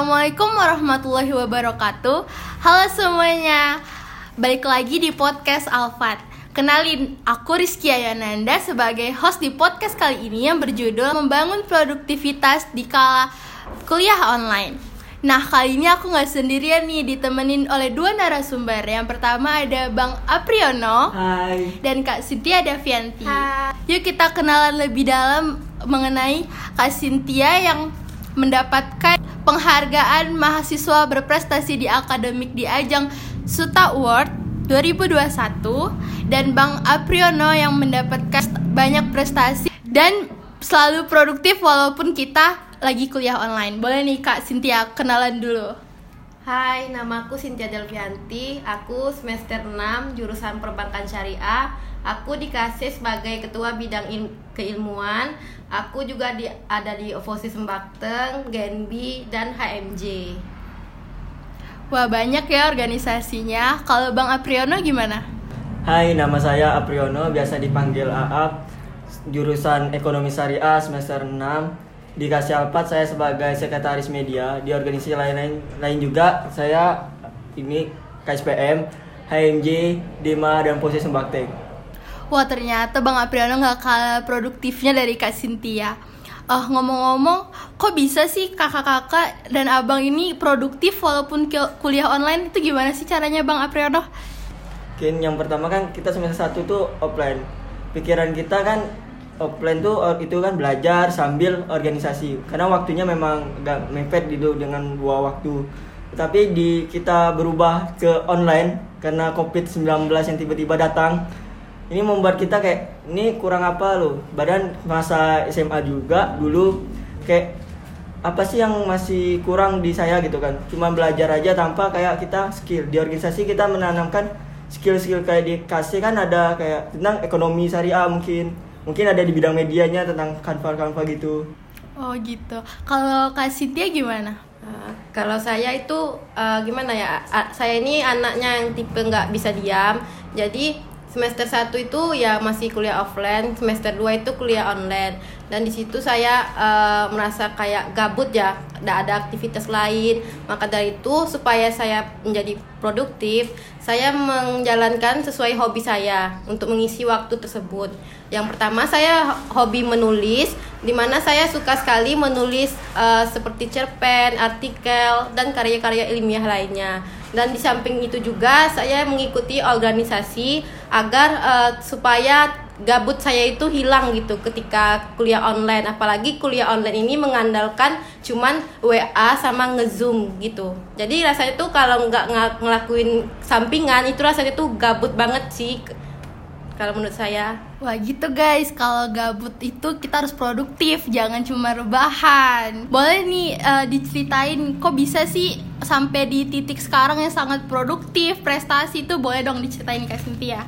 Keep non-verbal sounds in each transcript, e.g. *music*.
Assalamualaikum warahmatullahi wabarakatuh Halo semuanya Balik lagi di podcast Alfat Kenalin, aku Rizky Ayananda sebagai host di podcast kali ini yang berjudul Membangun Produktivitas di Kala Kuliah Online Nah kali ini aku nggak sendirian nih ditemenin oleh dua narasumber Yang pertama ada Bang Apriyono Hai. dan Kak Cynthia Davianti. Hai. Yuk kita kenalan lebih dalam mengenai Kak Cynthia yang mendapatkan penghargaan mahasiswa berprestasi di akademik di ajang Suta Award 2021 dan Bang Apriyono yang mendapatkan banyak prestasi dan selalu produktif walaupun kita lagi kuliah online. Boleh nih Kak Cynthia kenalan dulu. Hai, nama aku Cynthia Delvianti. Aku semester 6 jurusan Perbankan Syariah. Aku dikasih sebagai ketua bidang il- keilmuan. Aku juga di, ada di Ovosi Sembakteng, Genbi, dan HMJ. Wah banyak ya organisasinya. Kalau Bang Apriyono gimana? Hai, nama saya Apriyono, biasa dipanggil Aap. Jurusan Ekonomi Syariah semester 6. Di Kasih Alpat saya sebagai sekretaris media. Di organisasi lain-lain lain juga saya ini KSPM, HMJ, Dima dan Posisi Sembaktek. Wah ternyata Bang Apriano nggak kalah produktifnya dari Kak Cynthia. Oh ngomong-ngomong, kok bisa sih kakak-kakak dan abang ini produktif walaupun kuliah online itu gimana sih caranya Bang Apriano? Mungkin yang pertama kan kita semester 1 tuh offline. Pikiran kita kan offline tuh or- itu kan belajar sambil organisasi. Karena waktunya memang agak mepet gitu dengan dua waktu. Tapi di kita berubah ke online karena Covid-19 yang tiba-tiba datang. Ini membuat kita kayak ini kurang apa loh. Badan masa SMA juga dulu kayak apa sih yang masih kurang di saya gitu kan cuma belajar aja tanpa kayak kita skill di organisasi kita menanamkan skill-skill kayak dikasih kan ada kayak tentang ekonomi syariah mungkin mungkin ada di bidang medianya tentang kanva-kanva gitu Oh gitu. Kalau Kak Cynthia gimana? Uh, kalau saya itu uh, gimana ya? A- saya ini anaknya yang tipe nggak bisa diam. Jadi semester 1 itu ya masih kuliah offline, semester 2 itu kuliah online. Dan di situ saya uh, merasa kayak gabut ya, tidak ada aktivitas lain. Maka dari itu supaya saya menjadi produktif, saya menjalankan sesuai hobi saya untuk mengisi waktu tersebut. Yang pertama saya hobi menulis, di mana saya suka sekali menulis uh, seperti cerpen, artikel, dan karya-karya ilmiah lainnya. Dan di samping itu juga saya mengikuti organisasi agar uh, supaya gabut saya itu hilang gitu ketika kuliah online. Apalagi kuliah online ini mengandalkan cuman WA sama ngezoom gitu. Jadi rasanya tuh kalau nggak ngelakuin sampingan itu rasanya tuh gabut banget sih kalau menurut saya. Wah gitu guys, kalau gabut itu kita harus produktif, jangan cuma rebahan. Boleh nih eh, diceritain kok bisa sih sampai di titik sekarang yang sangat produktif, prestasi itu boleh dong diceritain Kak Cynthia.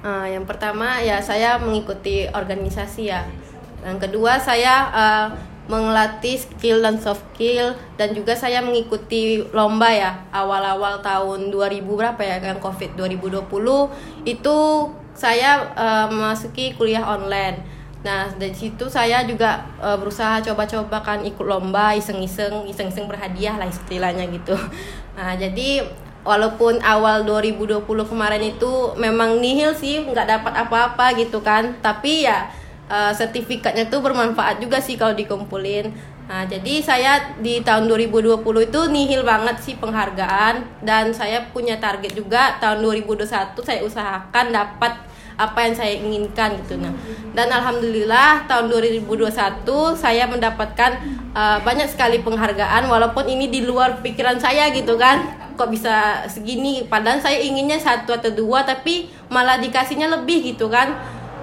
Uh, yang pertama ya saya mengikuti organisasi ya. Yang kedua saya uh, mengelatih skill dan soft skill dan juga saya mengikuti lomba ya awal-awal tahun 2000 berapa ya yang Covid 2020 itu saya uh, memasuki kuliah online. Nah, dari situ saya juga uh, berusaha coba-coba kan ikut lomba, iseng-iseng, iseng-iseng berhadiah lah istilahnya gitu. *laughs* Nah, jadi walaupun awal 2020 kemarin itu memang nihil sih, nggak dapat apa-apa gitu kan. Tapi ya uh, sertifikatnya tuh bermanfaat juga sih kalau dikumpulin. Nah, jadi saya di tahun 2020 itu nihil banget sih penghargaan dan saya punya target juga tahun 2021 saya usahakan dapat apa yang saya inginkan gitu. Nah dan alhamdulillah tahun 2021 saya mendapatkan uh, banyak sekali penghargaan walaupun ini di luar pikiran saya gitu kan. Kok bisa segini? Padahal saya inginnya satu atau dua tapi malah dikasihnya lebih gitu kan.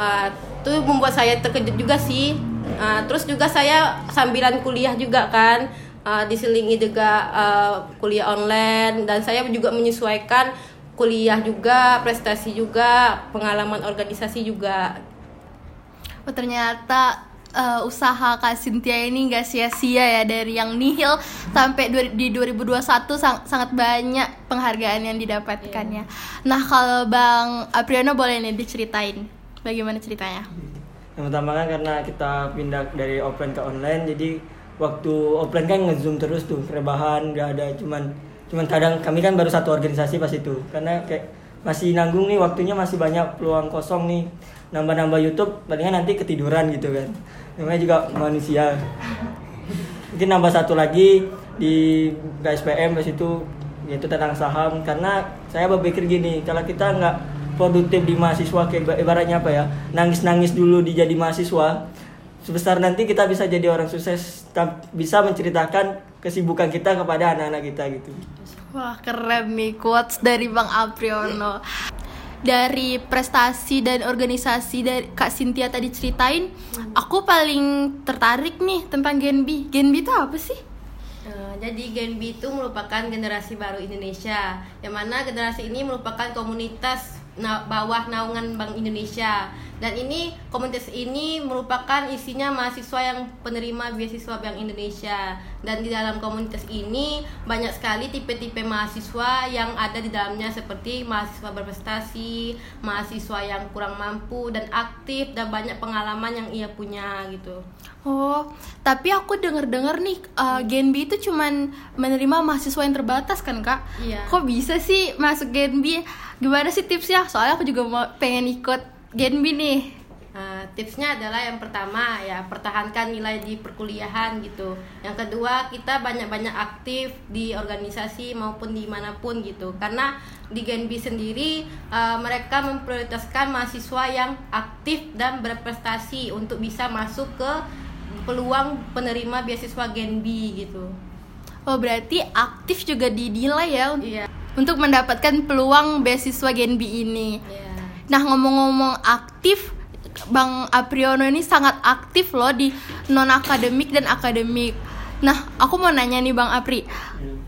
Uh, itu membuat saya terkejut juga sih. Uh, terus juga saya sambilan kuliah juga kan. Uh, diselingi juga uh, kuliah online dan saya juga menyesuaikan kuliah juga, prestasi juga, pengalaman organisasi juga. Oh ternyata eh, usaha Kak Cynthia ini gak sia-sia ya dari yang nihil sampai du- di 2021 sang- sangat banyak penghargaan yang didapatkannya. Nah kalau Bang Apriano boleh nih diceritain bagaimana ceritanya? yang pertama kan karena kita pindah dari offline ke online jadi waktu offline kan ngezoom terus tuh rebahan nggak ada cuman cuman kadang kami kan baru satu organisasi pas itu. Karena kayak masih nanggung nih waktunya masih banyak peluang kosong nih. Nambah-nambah YouTube palingan nanti ketiduran gitu kan. Namanya juga manusia. Mungkin nambah satu lagi di KSPM pas itu yaitu tentang saham. Karena saya berpikir gini kalau kita nggak produktif di mahasiswa kayak ibaratnya apa ya nangis-nangis dulu di jadi mahasiswa sebesar nanti kita bisa jadi orang sukses bisa menceritakan kesibukan kita kepada anak-anak kita gitu wah keren nih quotes dari Bang Apriono dari prestasi dan organisasi dari Kak Cynthia tadi ceritain, aku paling tertarik nih tentang Genbi. Genbi itu apa sih? Uh, jadi Genbi itu merupakan generasi baru Indonesia, yang mana generasi ini merupakan komunitas na bawah naungan Bank Indonesia dan ini komunitas ini merupakan isinya mahasiswa yang penerima beasiswa Bank Indonesia dan di dalam komunitas ini banyak sekali tipe-tipe mahasiswa yang ada di dalamnya seperti mahasiswa berprestasi, mahasiswa yang kurang mampu dan aktif dan banyak pengalaman yang ia punya gitu. Oh, tapi aku dengar-dengar nih uh, Genbi itu cuman menerima mahasiswa yang terbatas kan kak? Iya. Kok bisa sih masuk Genbi? Gimana sih tipsnya? Soalnya aku juga mau pengen ikut Genbi nih. Uh, tipsnya adalah yang pertama ya pertahankan nilai di perkuliahan gitu. Yang kedua kita banyak-banyak aktif di organisasi maupun di mana pun gitu. Karena di Genbi sendiri uh, mereka memprioritaskan mahasiswa yang aktif dan berprestasi untuk bisa masuk ke peluang penerima beasiswa Genbi gitu. Oh berarti aktif juga dinilai ya Iya. untuk mendapatkan peluang beasiswa Genbi ini. Iya. Nah ngomong-ngomong aktif, Bang Apriono ini sangat aktif loh di non akademik dan akademik. Nah aku mau nanya nih Bang Apri,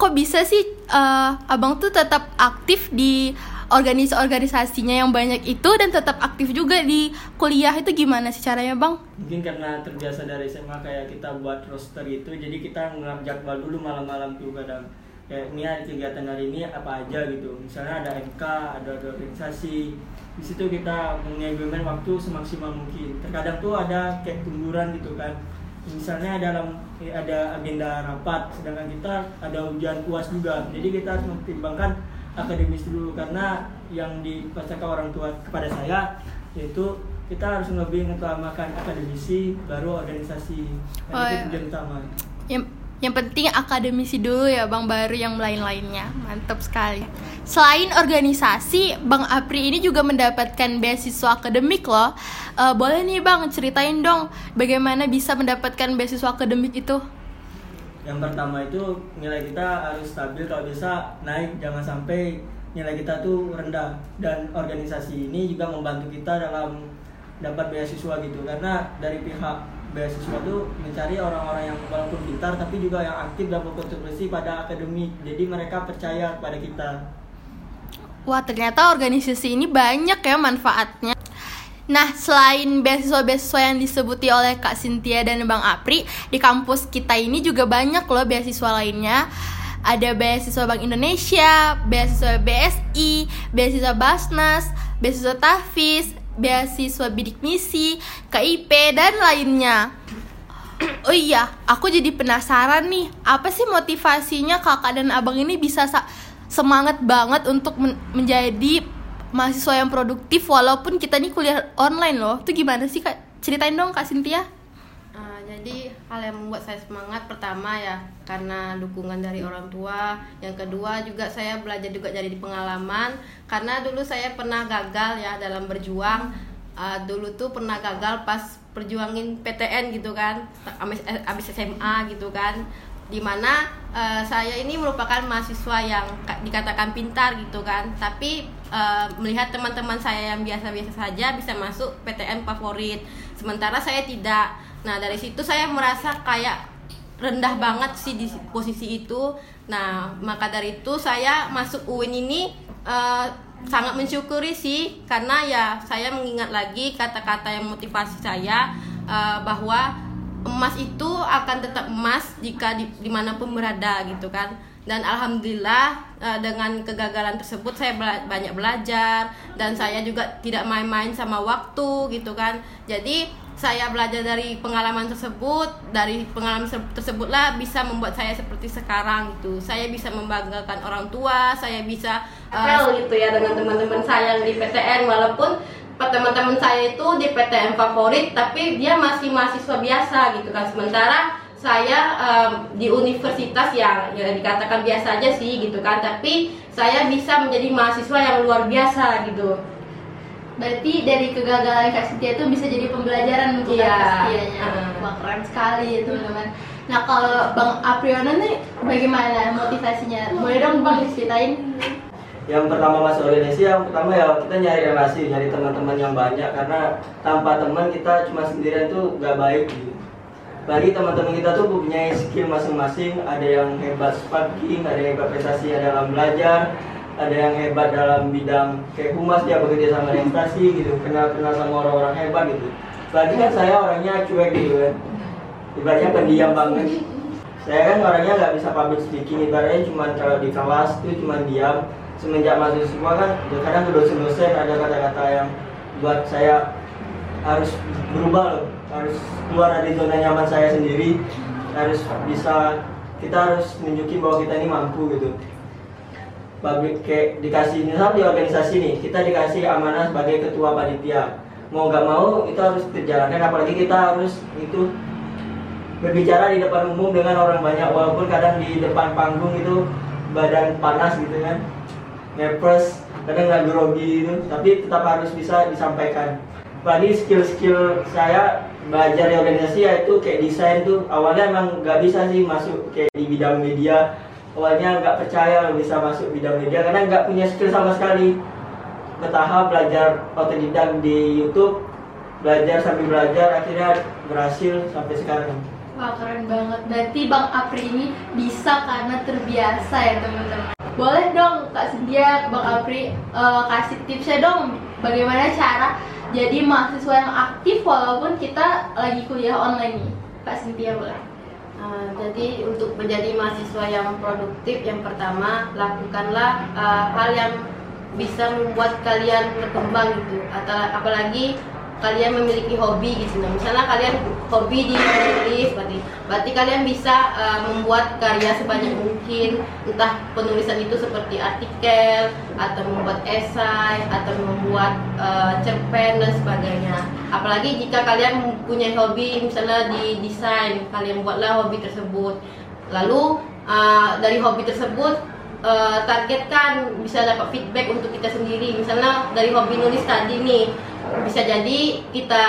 kok bisa sih uh, abang tuh tetap aktif di organisasi-organisasinya yang banyak itu dan tetap aktif juga di kuliah itu gimana sih caranya bang? Mungkin karena terbiasa dari SMA kayak kita buat roster itu, jadi kita ngajak jadwal dulu malam-malam tuh kadang kayak ini ada kegiatan hari ini apa aja? Gitu. Misalnya ada MK ada, organisasi. Di situ kita mengimplemen waktu semaksimal mungkin. Terkadang tuh ada kayak kunduran gitu kan. Misalnya dalam eh, ada agenda rapat sedangkan kita ada ujian puas juga. Jadi kita harus mempertimbangkan akademis dulu. Karena yang dipastikan orang tua kepada saya yaitu kita harus lebih mengutamakan akademisi baru organisasi. Oh, itu iya. tujuan utama. Ya yang penting akademisi dulu ya Bang baru yang lain-lainnya mantap sekali. Selain organisasi Bang Apri ini juga mendapatkan beasiswa akademik loh. Uh, boleh nih Bang ceritain dong bagaimana bisa mendapatkan beasiswa akademik itu? Yang pertama itu nilai kita harus stabil. Kalau bisa naik jangan sampai nilai kita tuh rendah. Dan organisasi ini juga membantu kita dalam dapat beasiswa gitu. Karena dari pihak beasiswa itu mencari orang-orang yang walaupun pintar tapi juga yang aktif dan berkontribusi pada akademik jadi mereka percaya pada kita. Wah ternyata organisasi ini banyak ya manfaatnya. Nah, selain beasiswa-beasiswa yang disebuti oleh Kak Cynthia dan Bang Apri, di kampus kita ini juga banyak loh beasiswa lainnya. Ada beasiswa Bank Indonesia, beasiswa BSI, beasiswa Basnas, beasiswa Tafis, beasiswa bidik misi, KIP dan lainnya. Oh iya, aku jadi penasaran nih, apa sih motivasinya kakak dan abang ini bisa semangat banget untuk men menjadi mahasiswa yang produktif walaupun kita nih kuliah online loh. Itu gimana sih kak? Ceritain dong kak Cynthia. Hal yang membuat saya semangat pertama ya karena dukungan dari orang tua. Yang kedua juga saya belajar juga jadi pengalaman karena dulu saya pernah gagal ya dalam berjuang. Uh, dulu tuh pernah gagal pas perjuangin PTN gitu kan, abis, abis SMA gitu kan di mana uh, saya ini merupakan mahasiswa yang dikatakan pintar gitu kan tapi uh, melihat teman-teman saya yang biasa-biasa saja bisa masuk PTN favorit sementara saya tidak. Nah dari situ saya merasa kayak rendah banget sih di posisi itu. Nah maka dari itu saya masuk UIN ini uh, sangat mensyukuri sih. Karena ya saya mengingat lagi kata-kata yang motivasi saya uh, bahwa emas itu akan tetap emas jika di, di mana pun berada gitu kan dan alhamdulillah uh, dengan kegagalan tersebut saya bela banyak belajar. Dan saya juga tidak main-main sama waktu gitu kan. Jadi saya belajar dari pengalaman tersebut dari pengalaman se- tersebutlah bisa membuat saya seperti sekarang gitu. Saya bisa membanggakan orang tua saya bisa uh, gitu ya dengan teman-teman saya di PTN walaupun teman-teman saya itu di PTN favorit tapi dia masih mahasiswa biasa gitu kan. Sementara saya um, di universitas yang ya dikatakan biasa aja sih gitu kan tapi saya bisa menjadi mahasiswa yang luar biasa gitu Berarti dari kegagalan Kak Sintia itu bisa jadi pembelajaran untuk Iya. Kak. Heeh. Wah keren sekali ya teman-teman. Nah kalau Bang Apriona nih bagaimana motivasinya? Boleh dong Bang diceritain? yang pertama masuk organisasi yang pertama ya kita nyari relasi nyari teman-teman yang banyak karena tanpa teman kita cuma sendirian tuh gak baik gitu bagi teman-teman kita tuh punya skill masing-masing. Ada yang hebat sparking ada yang hebat prestasi dalam belajar ada yang hebat dalam bidang kayak humas dia bekerja sama dengan stasi gitu kenal kenal sama orang-orang hebat gitu. Bagi kan saya orangnya cuek gitu kan. Ibaratnya pendiam banget. Saya kan orangnya nggak bisa public speaking ibaratnya cuma kalau di kelas itu cuma diam. Semenjak masuk semua kan ya kadang ke dosen-dosen ada kata-kata yang buat saya harus berubah loh harus keluar dari zona nyaman saya sendiri. Harus bisa kita harus nunjukin bahwa kita ini mampu gitu. Bagi, kayak dikasih misal di organisasi nih kita dikasih amanah sebagai ketua panitia. Mau nggak mau itu harus dijalankan. Apalagi kita harus itu berbicara di depan umum dengan orang banyak. Walaupun kadang di depan panggung itu badan panas gitu kan. Ngepres kadang nggak grogi itu tapi tetap harus bisa disampaikan apalagi skill-skill saya belajar di organisasi yaitu kayak desain tuh. Awalnya emang nggak bisa sih masuk kayak di bidang media. Awalnya nggak percaya bisa masuk bidang media karena nggak punya skill sama sekali. Bertahap belajar otodidak di YouTube belajar sambil belajar akhirnya berhasil sampai sekarang. Wah keren banget. Berarti Bang Apri ini bisa karena terbiasa ya teman-teman. Boleh dong Kak Sintia, Bang Apri eh, kasih tipsnya dong. Bagaimana cara jadi mahasiswa yang aktif walaupun kita lagi kuliah online nih. Kak Sintia boleh. Uh, jadi untuk menjadi mahasiswa yang produktif yang pertama lakukanlah uh, hal yang bisa membuat kalian berkembang gitu atau apalagi kalian memiliki hobi gitu misalnya kalian hobi di menulis berarti kalian bisa uh, membuat karya sebanyak mungkin. Entah penulisan itu seperti artikel atau membuat esai atau membuat uh, cerpen dan sebagainya. Apalagi jika kalian mempunyai hobi misalnya di desain kalian buatlah hobi tersebut. Lalu uh, dari hobi tersebut uh, targetkan bisa dapat feedback untuk kita sendiri. Misalnya dari hobi nulis tadi nih bisa jadi kita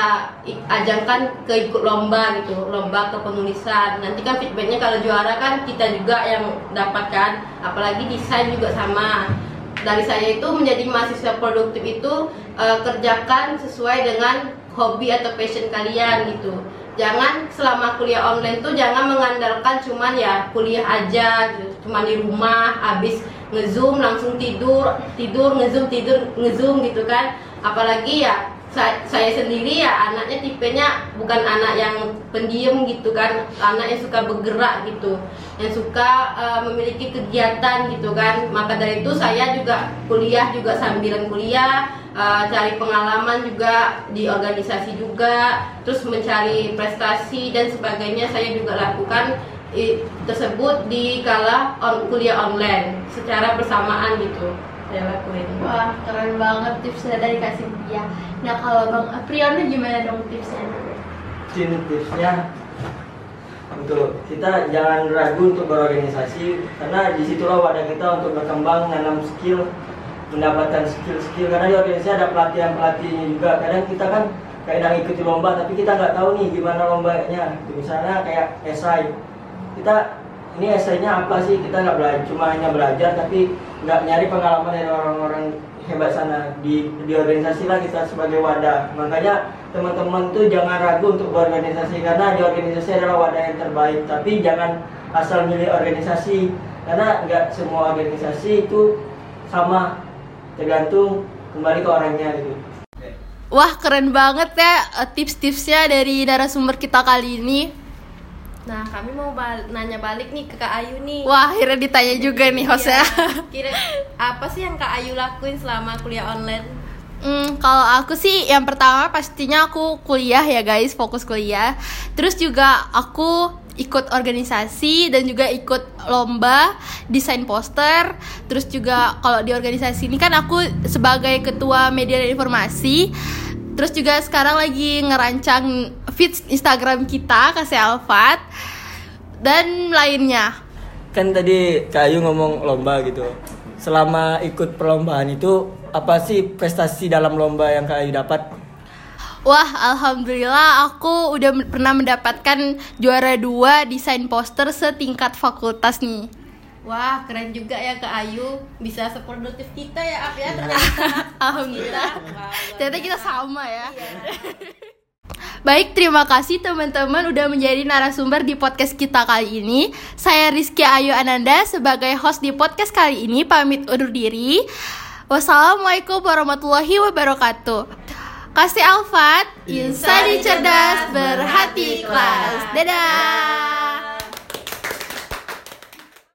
ajangkan ke ikut lomba gitu lomba kepenulisan nanti kan feedbacknya kalau juara kan kita juga yang dapatkan apalagi desain juga sama. Dari saya itu menjadi mahasiswa produktif itu eh, kerjakan sesuai dengan hobi atau passion kalian gitu. Jangan selama kuliah online tuh jangan mengandalkan cuman ya kuliah aja gitu. Cuman di rumah habis ngezoom langsung tidur tidur ngezoom tidur ngezoom gitu kan. Apalagi ya sa- saya sendiri ya anaknya tipenya bukan anak yang pendiam gitu kan. Anak yang suka bergerak gitu. Yang suka eh, memiliki kegiatan gitu kan. Maka dari itu saya juga kuliah juga sambilan kuliah eh, cari pengalaman juga di organisasi juga terus mencari prestasi dan sebagainya saya juga lakukan tersebut di kala on, kuliah online secara bersamaan gitu saya lakuin. Wah keren banget tipsnya dari Kak Sintia. Nah kalau Bang Apriona gimana dong tipsnya? Mungkin tipsnya? Untuk kita jangan ragu untuk berorganisasi karena di situlah wadah kita untuk berkembang menanam skill mendapatkan skill-skill. Karena di organisasi ada pelatihan pelatihannya juga. Kadang kita kan kadang ikuti lomba tapi kita nggak tahu nih gimana lombanya. Misalnya kayak esai. Kita ini esainya apa sih? Kita nggak belajar cuma hanya belajar tapi nggak nyari pengalaman dari orang-orang hebat sana. Di di organisasi lah kita sebagai wadah. Makanya teman-teman tuh jangan ragu untuk berorganisasi karena di organisasi adalah wadah yang terbaik. Tapi jangan asal milih organisasi karena nggak semua organisasi itu sama. Tergantung kembali ke orangnya gitu. Wah keren banget ya eh, tips-tipsnya dari narasumber kita kali ini. Nah, kami mau bal- nanya balik nih ke Kak Ayu nih. Wah akhirnya ditanya juga nih host ya. Iya. Kira apa sih yang Kak Ayu lakuin selama kuliah online? Hmm, kalau aku sih yang pertama pastinya aku kuliah ya guys, fokus kuliah. Terus juga aku ikut organisasi dan juga ikut lomba desain poster. Terus juga kalau di organisasi ini kan aku sebagai ketua media dan informasi. Terus juga sekarang lagi ngerancang feed Instagram kita kasih Alfat dan lainnya. Kan tadi Kak Ayu ngomong lomba gitu. Selama ikut perlombaan itu apa sih prestasi dalam lomba yang Kak Ayu dapat? Wah, alhamdulillah aku udah pernah mendapatkan juara dua desain poster setingkat fakultas nih. Wah, keren juga ya Kak Ayu bisa seproduktif kita ya Ap ya ternyata. *laughs* Alhamdulillah. Ternyata kita sama ya. Baik, terima kasih teman-teman udah menjadi narasumber di podcast kita kali ini. Saya Rizky Ayu Ananda sebagai host di podcast kali ini pamit undur diri. Wassalamualaikum warahmatullahi wabarakatuh. Kasih Alfat, insani cerdas, berhati ikhlas. Dadah.